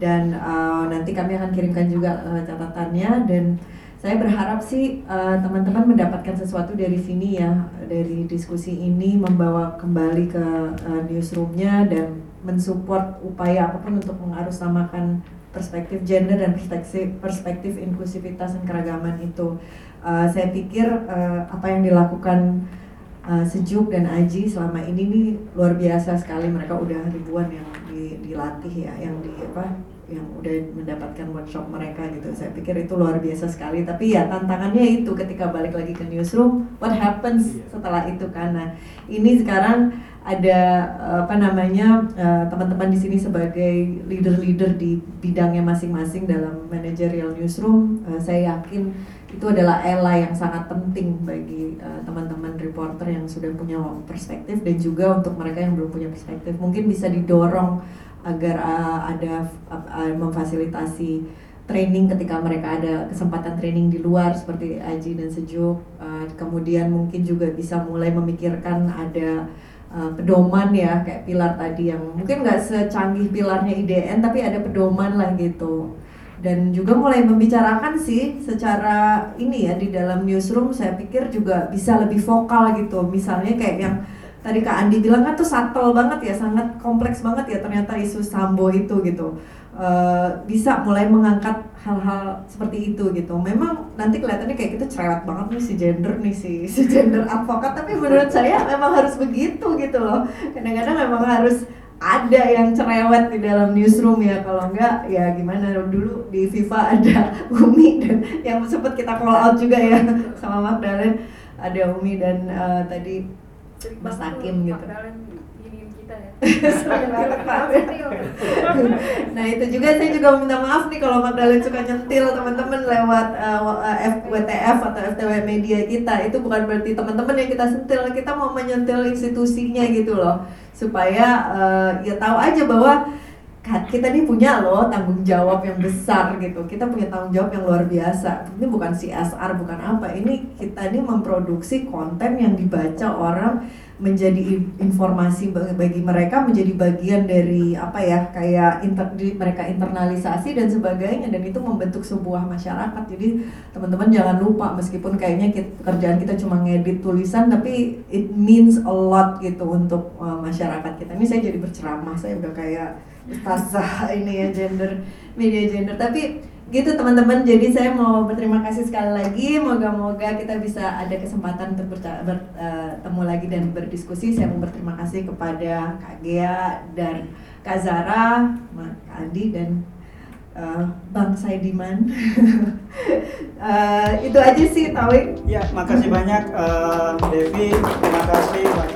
dan uh, nanti kami akan kirimkan juga uh, catatannya. Dan saya berharap sih uh, teman-teman mendapatkan sesuatu dari sini ya dari diskusi ini membawa kembali ke uh, newsroomnya dan mensupport upaya apa pun untuk mengarusamakan perspektif gender dan perspektif perspektif inklusivitas dan keragaman itu. Uh, saya pikir uh, apa yang dilakukan uh, Sejuk dan Aji selama ini nih luar biasa sekali. Mereka udah ribuan yang di, dilatih ya yang di apa yang udah mendapatkan workshop mereka gitu. Saya pikir itu luar biasa sekali. Tapi ya tantangannya itu ketika balik lagi ke newsroom what happens setelah itu karena ini sekarang ada apa namanya teman-teman di sini sebagai leader-leader di bidangnya masing-masing dalam managerial newsroom. Saya yakin itu adalah ela yang sangat penting bagi uh, teman-teman reporter yang sudah punya perspektif dan juga untuk mereka yang belum punya perspektif. Mungkin bisa didorong agar uh, ada uh, memfasilitasi training ketika mereka ada kesempatan training di luar seperti Aji dan Sejuk. Uh, kemudian mungkin juga bisa mulai memikirkan ada uh, pedoman ya kayak pilar tadi yang mungkin nggak secanggih pilarnya IDN tapi ada pedoman lah gitu dan juga mulai membicarakan sih secara ini ya di dalam newsroom saya pikir juga bisa lebih vokal gitu. Misalnya kayak yang tadi Kak Andi bilang kan tuh subtle banget ya sangat kompleks banget ya ternyata isu Sambo itu gitu. Uh, bisa mulai mengangkat hal-hal seperti itu gitu. Memang nanti kelihatannya kayak kita cerewet banget nih si gender nih si si gender advokat. Tapi menurut saya memang harus begitu gitu loh. Kadang-kadang memang harus ada yang cerewet di dalam newsroom ya. Kalau enggak ya gimana? Dulu di FIFA ada [laughs] Umi dan yang sempat kita call out juga ya [laughs] sama Magdalen ada Umi dan uh, tadi Mas Hakim gitu. nah itu juga saya juga minta maaf nih kalau Magdalene suka nyentil teman-teman lewat uh, WTF atau FTW media kita. Itu bukan berarti teman-teman yang kita sentil kita mau menyentil institusinya gitu loh supaya uh, ya tahu aja bahwa kita ini punya loh tanggung jawab yang besar gitu. Kita punya tanggung jawab yang luar biasa. Ini bukan CSR bukan apa. Ini kita ini memproduksi konten yang dibaca orang menjadi informasi bagi mereka menjadi bagian dari apa ya kayak inter, mereka internalisasi dan sebagainya. Dan itu membentuk sebuah masyarakat. Jadi teman-teman jangan lupa meskipun kayaknya kita, pekerjaan kita cuma ngedit tulisan tapi it means a lot gitu untuk uh, masyarakat kita. Ini saya jadi berceramah. Saya udah kayak ustazah ini ya gender media gender. Tapi gitu teman-teman. Jadi saya mau berterima kasih sekali lagi. Moga-moga kita bisa ada kesempatan untuk bertemu uh, lagi dan berdiskusi. Saya mau berterima kasih kepada Kak Gea dan Kak Zara Kak Andi dan uh, Bang Saidiman. Uh, [laughs] itu aja sih Tawi ya makasih banyak uh, Devi. Terima kasih Bang